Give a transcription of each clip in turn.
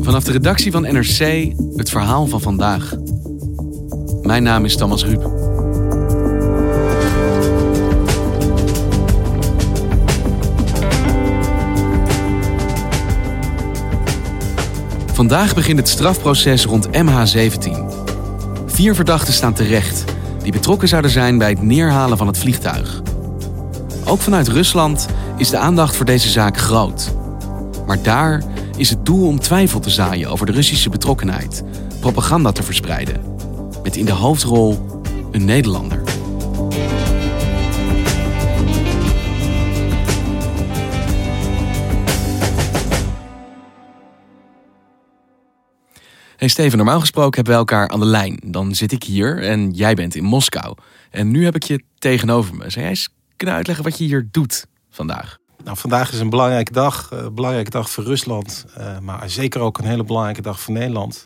Vanaf de redactie van NRC het verhaal van vandaag. Mijn naam is Thomas Ruip. Vandaag begint het strafproces rond MH17. Vier verdachten staan terecht die betrokken zouden zijn bij het neerhalen van het vliegtuig. Ook vanuit Rusland is de aandacht voor deze zaak groot. Maar daar is het doel om twijfel te zaaien over de Russische betrokkenheid, propaganda te verspreiden. Met in de hoofdrol een Nederlander. Hey Steven, normaal gesproken hebben we elkaar aan de lijn. Dan zit ik hier en jij bent in Moskou. En nu heb ik je tegenover me. Zou jij eens kunnen uitleggen wat je hier doet vandaag? Nou, vandaag is een belangrijke dag. Een uh, belangrijke dag voor Rusland. Uh, maar zeker ook een hele belangrijke dag voor Nederland.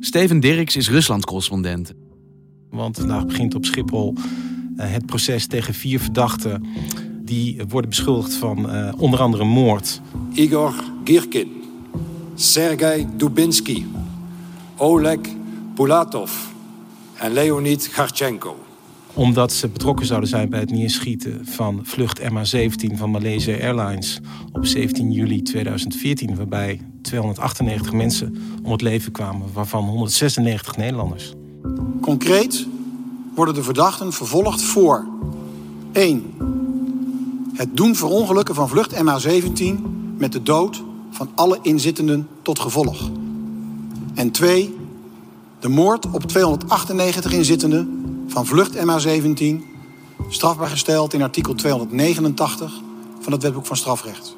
Steven Dirks is Rusland-correspondent. Want vandaag begint op Schiphol uh, het proces tegen vier verdachten. Die worden beschuldigd van onder andere moord. Igor Girkin, Sergei Dubinsky, Oleg Pulatov en Leonid Garchenko omdat ze betrokken zouden zijn bij het neerschieten van vlucht MH17 van Malaysia Airlines op 17 juli 2014, waarbij 298 mensen om het leven kwamen, waarvan 196 Nederlanders. Concreet worden de verdachten vervolgd voor 1. Het doen verongelukken van vlucht MH17 met de dood van alle inzittenden tot gevolg. En 2. De moord op 298 inzittenden van vlucht MH17, strafbaar gesteld in artikel 289 van het Wetboek van Strafrecht.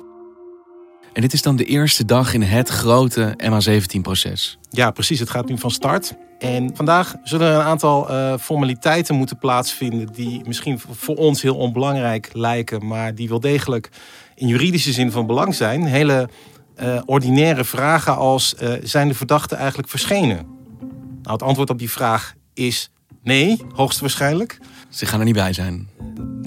En dit is dan de eerste dag in het grote MH17-proces. Ja, precies. Het gaat nu van start. En vandaag zullen er een aantal uh, formaliteiten moeten plaatsvinden die misschien voor ons heel onbelangrijk lijken, maar die wel degelijk in juridische zin van belang zijn. Hele uh, ordinaire vragen als uh, zijn de verdachten eigenlijk verschenen? Nou, het antwoord op die vraag is Nee, hoogstwaarschijnlijk. Ze gaan er niet bij zijn.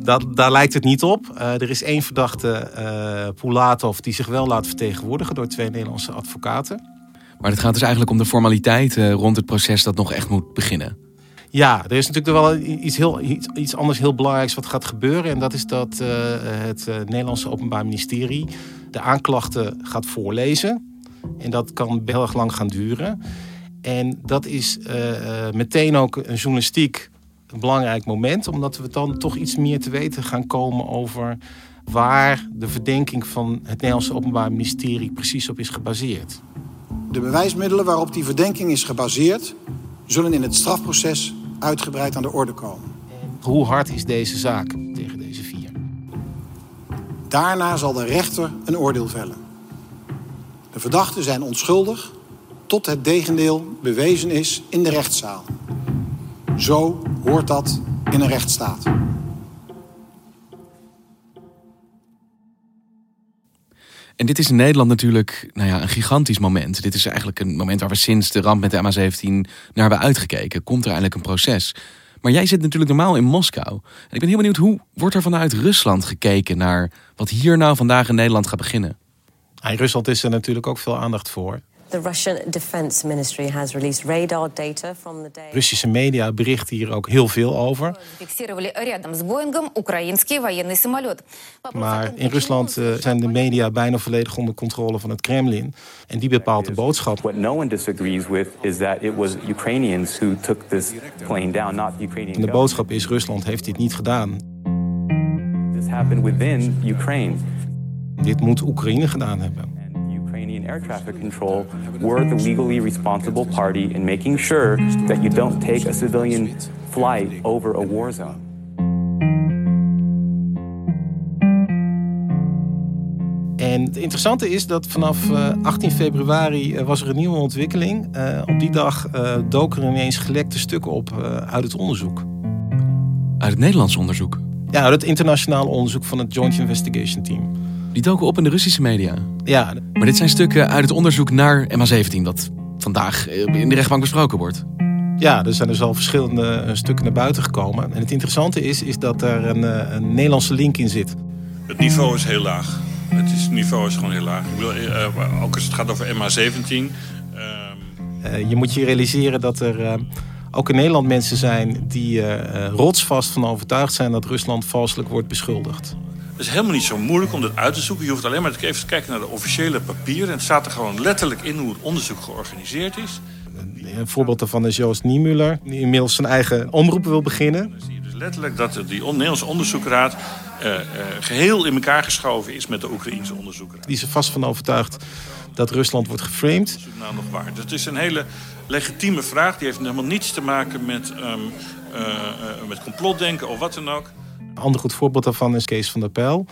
Dat, daar lijkt het niet op. Uh, er is één verdachte, uh, Pulatov, die zich wel laat vertegenwoordigen door twee Nederlandse advocaten. Maar het gaat dus eigenlijk om de formaliteiten rond het proces dat nog echt moet beginnen. Ja, er is natuurlijk wel iets, heel, iets, iets anders heel belangrijks wat gaat gebeuren. En dat is dat uh, het Nederlandse Openbaar Ministerie de aanklachten gaat voorlezen. En dat kan heel erg lang gaan duren. En dat is uh, meteen ook een journalistiek een belangrijk moment, omdat we dan toch iets meer te weten gaan komen over waar de verdenking van het Nederlandse Openbaar Ministerie precies op is gebaseerd. De bewijsmiddelen waarop die verdenking is gebaseerd, zullen in het strafproces uitgebreid aan de orde komen. Hoe hard is deze zaak tegen deze vier? Daarna zal de rechter een oordeel vellen. De verdachten zijn onschuldig tot het tegendeel bewezen is in de rechtszaal. Zo hoort dat in een rechtsstaat. En dit is in Nederland natuurlijk nou ja, een gigantisch moment. Dit is eigenlijk een moment waar we sinds de ramp met de MH17 naar hebben uitgekeken. Komt er eindelijk een proces? Maar jij zit natuurlijk normaal in Moskou. En ik ben heel benieuwd, hoe wordt er vanuit Rusland gekeken naar wat hier nou vandaag in Nederland gaat beginnen? In Rusland is er natuurlijk ook veel aandacht voor. The Russian Defense Ministry has released radar data from the day. Russische media berichten hier ook heel veel over. Maar in Rusland uh, zijn de media bijna volledig onder controle van het Kremlin en die bepaalt de boodschap. What no one disagrees with is that it was Ukrainians who took this plane down, not the Ukrainian. En de boodschap is Rusland heeft dit niet gedaan. This happened within Ukraine. Dit moet Oekraïne gedaan hebben. Ukrainian air traffic control were the legally responsible party in making sure that you don't take a civilian flight over a war zone. En En het interessante is dat vanaf 18 februari was er een nieuwe ontwikkeling. op die dag doken er ineens gelekte stukken op uit het onderzoek. Uit het Nederlands onderzoek? Ja, uit het internationale onderzoek van het Joint Investigation Team. Die doken op in de Russische media? Ja. Maar dit zijn stukken uit het onderzoek naar MH17 dat vandaag in de rechtbank besproken wordt. Ja, er zijn dus al verschillende stukken naar buiten gekomen. En het interessante is, is dat er een, een Nederlandse link in zit. Het niveau is heel laag. Het, is, niveau is gewoon heel laag. Ik bedoel, uh, ook als het gaat over MH17. Uh... Uh, je moet je realiseren dat er ook in Nederland mensen zijn die rotsvast van overtuigd zijn dat Rusland valselijk wordt beschuldigd. Het is helemaal niet zo moeilijk om dat uit te zoeken. Je hoeft alleen maar even te kijken naar de officiële papieren. En het staat er gewoon letterlijk in hoe het onderzoek georganiseerd is. Een voorbeeld daarvan is Joost Niemuller, die inmiddels zijn eigen omroep wil beginnen. Dan zie je dus letterlijk dat die Nederlandse onderzoekraad uh, uh, geheel in elkaar geschoven is met de Oekraïense onderzoekraad. Die is er vast van overtuigd dat Rusland wordt geframed. Nou nog waar. Dus het is een hele legitieme vraag. Die heeft helemaal niets te maken met, um, uh, met complotdenken of wat dan ook. Een ander goed voorbeeld daarvan is Kees van der Pijl.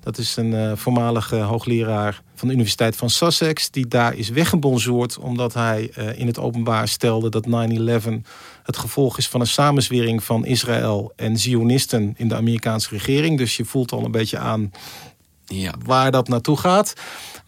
Dat is een uh, voormalige hoogleraar van de Universiteit van Sussex, die daar is weggebonzoord omdat hij uh, in het openbaar stelde dat 9-11 het gevolg is van een samenzwering van Israël en Zionisten in de Amerikaanse regering. Dus je voelt al een beetje aan ja. waar dat naartoe gaat.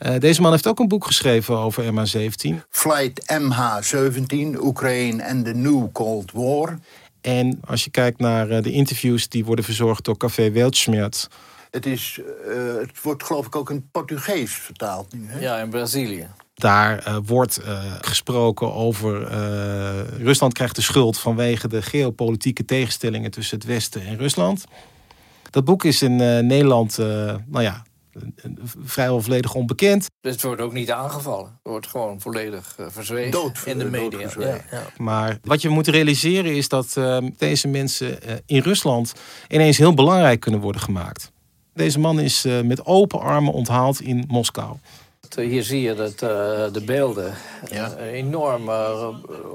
Uh, deze man heeft ook een boek geschreven over MH17. Flight MH17, Oekraïne en de New Cold War. En als je kijkt naar de interviews die worden verzorgd door Café Weltschmerz het, is, uh, het wordt geloof ik ook in Portugees vertaald nu. Hè? Ja, in Brazilië. Daar uh, wordt uh, gesproken over. Rusland krijgt de schuld vanwege de geopolitieke tegenstellingen tussen het Westen en Rusland. Dat boek is in Nederland, nou ja, vrijwel volledig onbekend. Dus het wordt ook niet aangevallen. Het wordt gewoon volledig verzwegen Dood, in de media. Ja, ja. Maar wat je moet realiseren is dat deze mensen in Rusland ineens heel belangrijk kunnen worden gemaakt. Deze man is uh, met open armen onthaald in Moskou. Hier zie je dat, uh, de beelden. Ja. Uh, enorm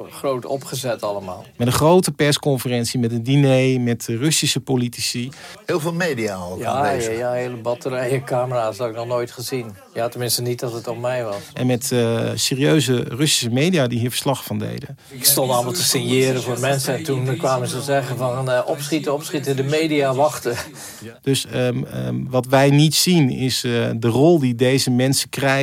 groot opgezet allemaal. Met een grote persconferentie, met een diner, met Russische politici. Heel veel media ook ja, aanwezig. Ja, ja, hele batterijen camera's dat ik nog nooit gezien. Ja, tenminste niet dat het om mij was. En met serieuze Russische media die hier verslag van deden. Ik stond allemaal te signeren voor mensen. En toen kwamen ze zeggen van opschieten, opschieten, de media wachten. Dus um, um, wat wij niet zien is de rol die deze mensen krijgen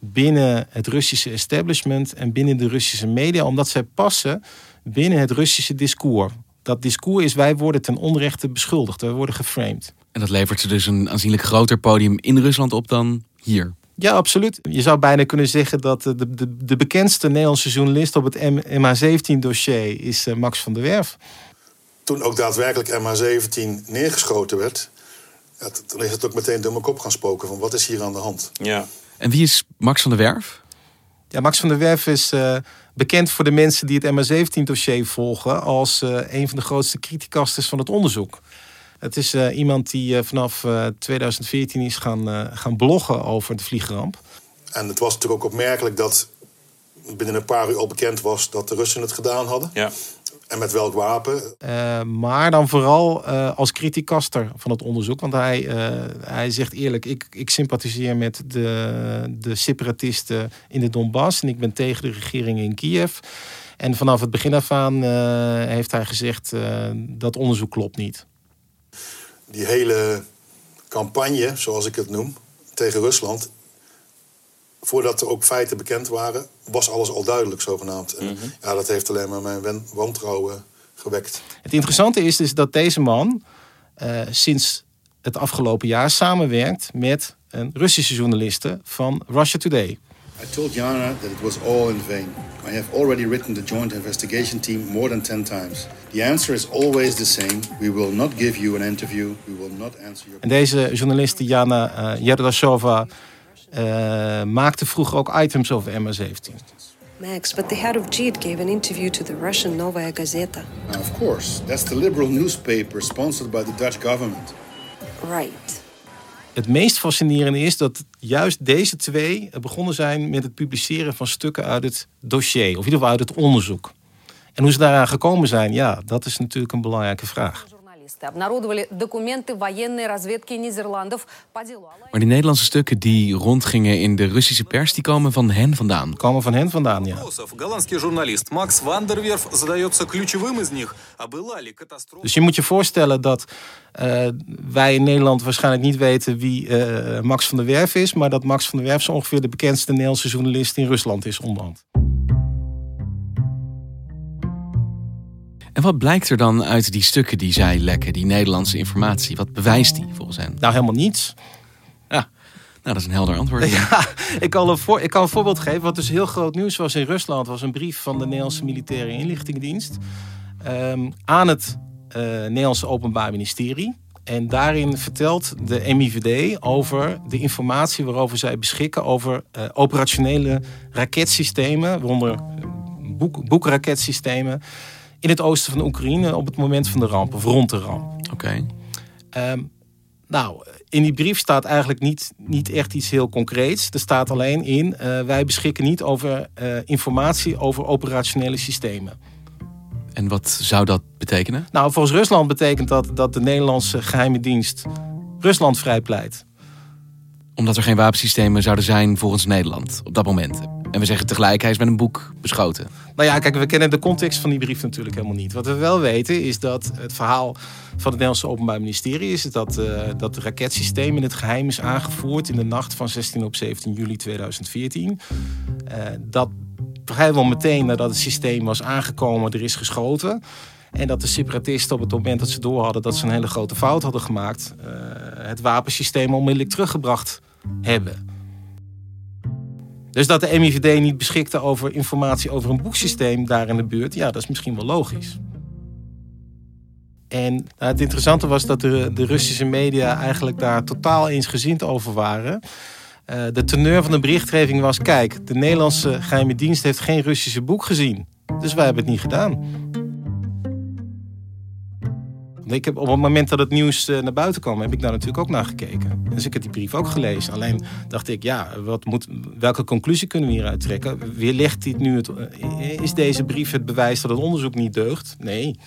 binnen het Russische establishment en binnen de Russische media, omdat zij passen binnen het Russische discours. Dat discours is wij worden ten onrechte beschuldigd, wij worden geframed. En dat levert ze dus een aanzienlijk groter podium in Rusland op dan hier. Ja, absoluut. Je zou bijna kunnen zeggen dat de, de, de bekendste Nederlandse journalist op het MH17-dossier is eh, Max van der Werf. Toen ook daadwerkelijk MH17 neergeschoten werd, ja, toen is het ook meteen door mijn kop gaan spoken van wat is hier aan de hand. Ja. En wie is Max van der Werf? Ja, Max van der Werf is uh, bekend voor de mensen die het MH17-dossier volgen als uh, een van de grootste criticasters van het onderzoek. Het is uh, iemand die vanaf 2014 is gaan, gaan bloggen over de vliegramp. En het was natuurlijk ook opmerkelijk dat binnen een paar uur al bekend was dat de Russen het gedaan hadden. Ja. En met welk wapen? Uh, maar dan vooral uh, als criticaster van het onderzoek. Want hij, uh, hij zegt eerlijk, ik, ik sympathiseer met de, de separatisten in de Donbass. En ik ben tegen de regering in Kiev. En vanaf het begin af aan heeft hij gezegd dat onderzoek klopt niet. Die hele campagne, zoals ik het noem, tegen Rusland voordat er ook feiten bekend waren, was alles al duidelijk zogenaamd. En, mhm. Ja, dat heeft alleen maar mijn wantrouwen gewekt. Het interessante is dus dat deze man uh, sinds het afgelopen jaar samenwerkt met een Russische journaliste van Russia Today. I told Jana that it was all in vain. I have already written the joint investigation team more than 10 times. The answer is always the same. We will not give you an interview. We will not answer your En deze journaliste Jana uh, Yerdashova maakte vroeger ook items over MH17. Max, but the head of JIT gave an interview to the Russian Novaya Gazeta. Now, of course, that's the liberal newspaper sponsored by the Dutch government. Right. Het meest fascinerende is dat juist deze twee begonnen zijn met het publiceren van stukken uit het dossier, of in ieder geval uit het onderzoek. En hoe ze daaraan gekomen zijn, ja, dat is natuurlijk een belangrijke vraag обнародовали документы военной разведки Нидерландов по делу. Maar die Nederlandse stukken die rondgingen in de Russische pers, die komen van hen vandaan. Komen van hen vandaan, ja. Голландский журналист Макс Вандерверф задается ключевым из них. А была ли катастрофа? Dus je moet je voorstellen dat uh, wij in Nederland waarschijnlijk niet weten wie uh, Max van der Werf is, maar dat Max van der Werf zo ongeveer de bekendste Nederlandse journalist in Rusland is onderhand. En wat blijkt er dan uit die stukken die zij lekken, die Nederlandse informatie? Wat bewijst die volgens hen? Nou, helemaal niets. Ja, nou, dat is een helder antwoord. Ja, ik kan, een voor, ik kan een voorbeeld geven. Wat dus heel groot nieuws was in Rusland, was een brief van de Nederlandse Militaire Inlichtingendienst um, aan het uh, Nederlandse Openbaar Ministerie. En daarin vertelt de MIVD over de informatie waarover zij beschikken over uh, operationele raketsystemen, waaronder boek, boekraketsystemen in het oosten van Oekraïne op het moment van de ramp of rond de ramp. Oké. Okay. Um, nou, in die brief staat eigenlijk niet, niet echt iets heel concreets. Er staat alleen in: uh, wij beschikken niet over uh, informatie over operationele systemen. En wat zou dat betekenen? Nou, volgens Rusland betekent dat dat de Nederlandse geheime dienst Rusland vrijpleit. Omdat er geen wapensystemen zouden zijn volgens Nederland op dat moment. En we zeggen tegelijk, hij is met een boek beschoten. Nou ja, kijk, we kennen de context van die brief natuurlijk helemaal niet. Wat we wel weten is dat het verhaal van het Nederlandse Openbaar Ministerie is dat, uh, dat het raketsysteem in het geheim is aangevoerd in de nacht van 16 op 17 juli 2014. Uh, dat vrijwel meteen nadat het systeem was aangekomen, er is geschoten. En dat de separatisten op het moment dat ze door hadden dat ze een hele grote fout hadden gemaakt, uh, het wapensysteem onmiddellijk teruggebracht hebben. Dus dat de MIVD niet beschikte over informatie over een boeksysteem daar in de buurt, ja, dat is misschien wel logisch. En nou, het interessante was dat de, de Russische media eigenlijk daar totaal eensgezind over waren. Uh, de teneur van de berichtgeving was: kijk, de Nederlandse geheime dienst heeft geen Russische boek gezien. Dus wij hebben het niet gedaan. Ik heb op het moment dat het nieuws uh, naar buiten kwam, heb ik daar natuurlijk ook naar gekeken. Dus ik heb die brief ook gelezen. Alleen dacht ik, ja, wat moet, welke conclusie kunnen we hieruit trekken? Weerlegt dit nu het, uh, is deze brief het bewijs dat het onderzoek niet deugt? Nee.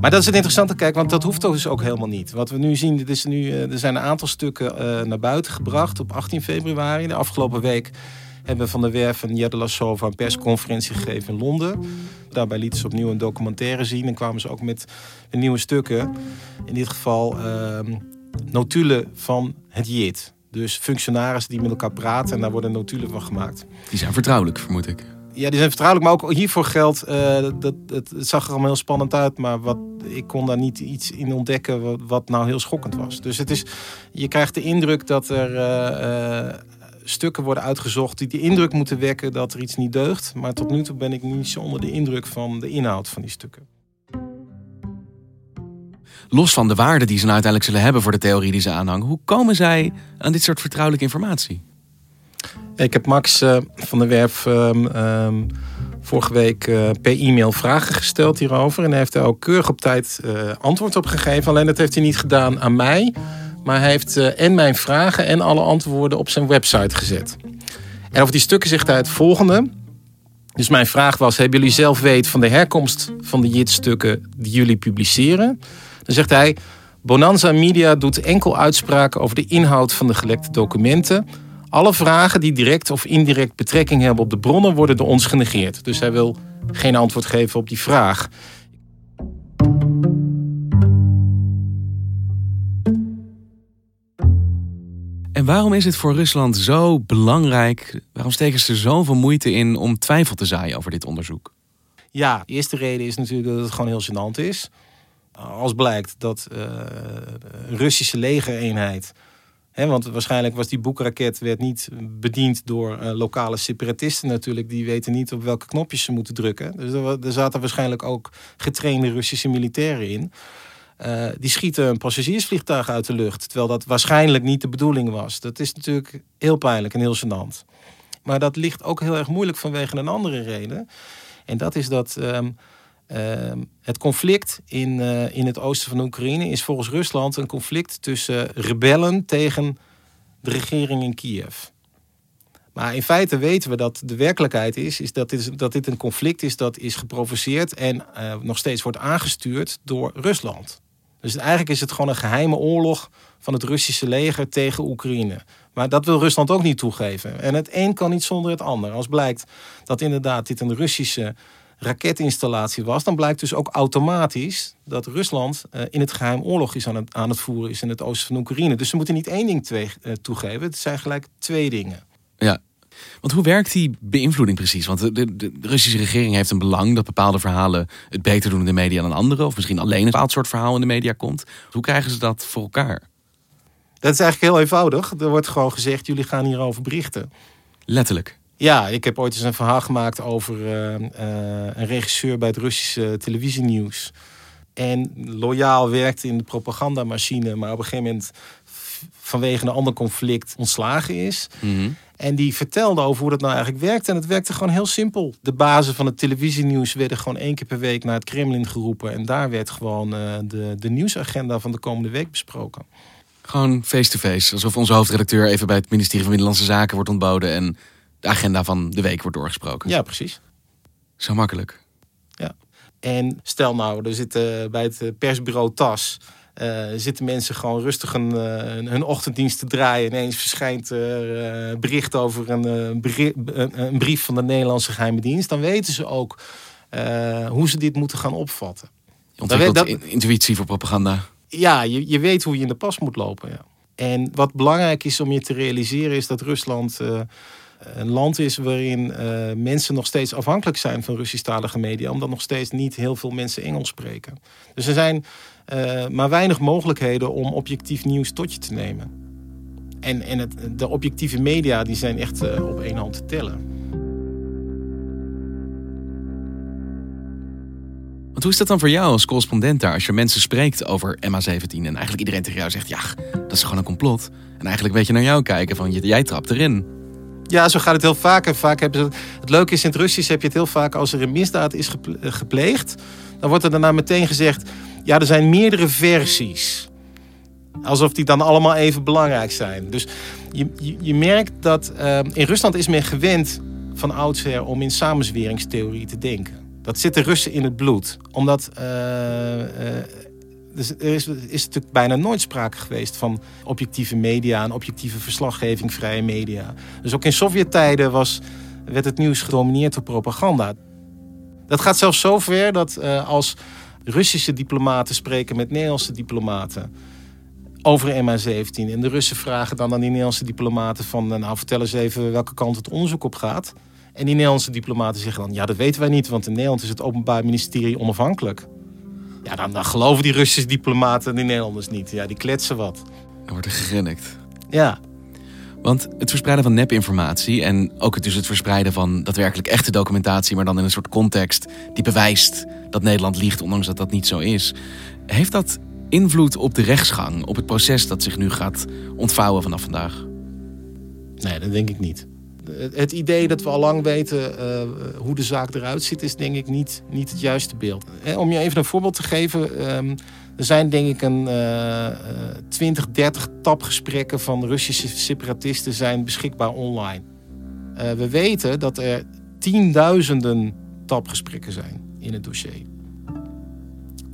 Maar dat is het interessante, kijk, want dat hoeft dus ook helemaal niet. Wat we nu zien, is nu, uh, er zijn een aantal stukken naar buiten gebracht op 18 februari. De afgelopen week hebben Van der Werf en Jette Lassova een persconferentie gegeven in Londen. Daarbij lieten ze opnieuw een documentaire zien en kwamen ze ook met nieuwe stukken. In dit geval uh, notulen van het JIT. Dus functionarissen die met elkaar praten en daar worden notulen van gemaakt. Die zijn vertrouwelijk, vermoed ik. Ja, die zijn vertrouwelijk, maar ook hiervoor geldt, uh, dat, het, het, zag er allemaal heel spannend uit, maar wat, ik kon daar niet iets in ontdekken wat, wat nou heel schokkend was. Dus het is, je krijgt de indruk dat er uh, uh, stukken worden uitgezocht die de indruk moeten wekken dat er iets niet deugt. Maar tot nu toe ben ik niet zo onder de indruk van de inhoud van die stukken. Los van de waarde die ze nou uiteindelijk zullen hebben voor de theorie die ze aanhangen, hoe komen zij aan dit soort vertrouwelijke informatie? Ik heb Max uh, van der Werf um, um, vorige week uh, per e-mail vragen gesteld hierover. En hij heeft daar ook keurig op tijd uh, antwoord op gegeven. Alleen dat heeft hij niet gedaan aan mij. Maar hij heeft en mijn vragen en alle antwoorden op zijn website gezet. En over die stukken zegt hij het volgende. Dus mijn vraag was: hebben jullie zelf weet van de herkomst van de JIT-stukken die jullie publiceren? Dan zegt hij: Bonanza Media doet enkel uitspraken over de inhoud van de gelekte documenten. Alle vragen die direct of indirect betrekking hebben op de bronnen worden door ons genegeerd. Dus hij wil geen antwoord geven op die vraag. En waarom is het voor Rusland zo belangrijk? Waarom steken ze zoveel moeite in om twijfel te zaaien over dit onderzoek? Ja, de eerste reden is natuurlijk dat het gewoon heel gênant is. Als blijkt dat uh, een Russische legereenheid. Hè, want waarschijnlijk was die boekraket werd niet bediend door uh, lokale separatisten natuurlijk. Die weten niet op welke knopjes ze moeten drukken. Dus er, er zaten waarschijnlijk ook getrainde Russische militairen in. Uh, die schieten een passagiersvliegtuig uit de lucht. Terwijl dat waarschijnlijk niet de bedoeling was. Dat is natuurlijk heel pijnlijk en heel gênant. Maar dat ligt ook heel erg moeilijk vanwege een andere reden. En dat is dat um, um, het conflict in, uh, in het oosten van Oekraïne is volgens Rusland een conflict tussen rebellen tegen de regering in Kiev. Maar in feite weten we dat de werkelijkheid is, is dat, dit, dat dit een conflict is dat is geprovoceerd en uh, nog steeds wordt aangestuurd door Rusland. Dus eigenlijk is het gewoon een geheime oorlog van het Russische leger tegen Oekraïne. Maar dat wil Rusland ook niet toegeven. En het een kan niet zonder het ander. Als blijkt dat inderdaad dit een Russische raketinstallatie was, dan blijkt dus ook automatisch dat Rusland uh, in het geheim oorlog is aan het, aan het voeren is in het oosten van Oekraïne. Dus ze moeten niet één ding twee, uh, toegeven. Het zijn gelijk twee dingen. Ja, want hoe werkt die beïnvloeding precies? Want de, de, de, Russische regering heeft een belang dat bepaalde verhalen het beter doen in de media dan andere. Of misschien alleen een bepaald soort verhaal in de media komt. Hoe krijgen ze dat voor elkaar? Dat is eigenlijk heel eenvoudig. Er wordt gewoon gezegd, jullie gaan hierover berichten. Letterlijk? Ja, ik heb ooit eens een verhaal gemaakt over uh, uh, een regisseur bij het Russische televisienieuws. En loyaal werkte in de propagandamachine, maar op een gegeven moment vanwege een ander conflict ontslagen is. Mm -hmm. En die vertelde over hoe dat nou eigenlijk werkte. En het werkte gewoon heel simpel. De bazen van het televisienieuws werden gewoon één keer per week naar het Kremlin geroepen. En daar werd gewoon uh, de, de nieuwsagenda van de komende week besproken. Gewoon face-to-face. Alsof onze hoofdredacteur even bij het ministerie van Binnenlandse Zaken wordt ontboden. En de agenda van de week wordt doorgesproken. Ja, precies. Zo makkelijk. Ja. En stel nou, er zitten bij het persbureau TAS... Uh, zitten mensen gewoon rustig een, uh, hun ochtenddienst te draaien. Ineens verschijnt er uh, bericht over een, brief, een, brief van de Nederlandse geheime dienst. Dan weten ze ook hoe ze dit moeten gaan opvatten. Je ontwikkelt dat, intuïtie voor propaganda. Ja, je, je weet hoe je in de pas moet lopen. Ja. En wat belangrijk is om je te realiseren is dat Rusland een land is waarin mensen nog steeds afhankelijk zijn van Russisch-talige media, omdat nog steeds niet heel veel mensen Engels spreken. Dus er zijn uh, maar weinig mogelijkheden om objectief nieuws tot je te nemen. En, en het, de objectieve media die zijn echt uh, op één hand te tellen. Want hoe is dat dan voor jou als correspondent daar als je mensen spreekt over MH17 en eigenlijk iedereen tegen jou zegt, ja, dat is gewoon een complot. En eigenlijk weet je naar jou kijken van, jij trapt erin. Ja, zo gaat het heel vaak. En vaak hebben ze, het leuke is, in het Russisch heb je het heel vaak als er een misdaad is gepleegd. Dan wordt er daarna meteen gezegd, ja, er zijn meerdere versies. Alsof die dan allemaal even belangrijk zijn. Dus je, je, merkt dat uh, in Rusland is men gewend van oudsher om in samenzweringstheorie te denken. Dat zit de Russen in het bloed. Omdat uh, uh, dus er is, is natuurlijk bijna nooit sprake geweest van objectieve media en objectieve verslaggeving, vrije media. Dus ook in Sovjet-tijden was, werd het nieuws gedomineerd door propaganda. Dat gaat zelfs zo ver dat als Russische diplomaten spreken met Nederlandse diplomaten over MH17 en de Russen vragen dan aan die Nederlandse diplomaten van nou vertel eens even welke kant het onderzoek op gaat. En die Nederlandse diplomaten zeggen dan ja dat weten wij niet, want in Nederland is het Openbaar Ministerie onafhankelijk. Ja, dan, dan geloven die Russische diplomaten die Nederlanders niet. Ja, die kletsen wat. Er wordt er gegrinnikt. Ja. Want het verspreiden van nepinformatie en ook dus het verspreiden van daadwerkelijk echte documentatie, maar dan in een soort context die bewijst dat Nederland liegt, ondanks dat dat niet zo is. Heeft dat invloed op de rechtsgang, op het proces dat zich nu gaat ontvouwen vanaf vandaag? Nee, dat denk ik niet. Het idee dat we al lang weten uh, hoe de zaak eruit ziet, is denk ik niet, niet het juiste beeld. Om je even een voorbeeld te geven. Um, er zijn denk ik een uh, 20, 30 tapgesprekken van Russische separatisten zijn beschikbaar online. Uh, we weten dat er tienduizenden tapgesprekken zijn in het dossier.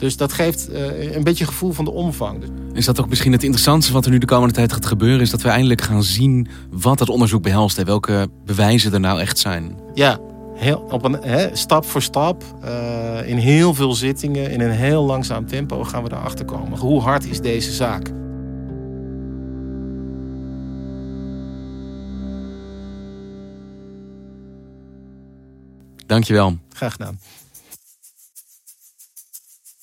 Dus dat geeft uh, een beetje gevoel van de omvang. Is dat ook misschien het interessantste wat er nu de komende tijd gaat gebeuren? Is dat we eindelijk gaan zien wat dat onderzoek behelst en welke bewijzen er nou echt zijn? Ja, heel, op een, he, stap voor stap, uh, in heel veel zittingen, in een heel langzaam tempo gaan we erachter komen. Hoe hard is deze zaak? Dankjewel. Graag gedaan.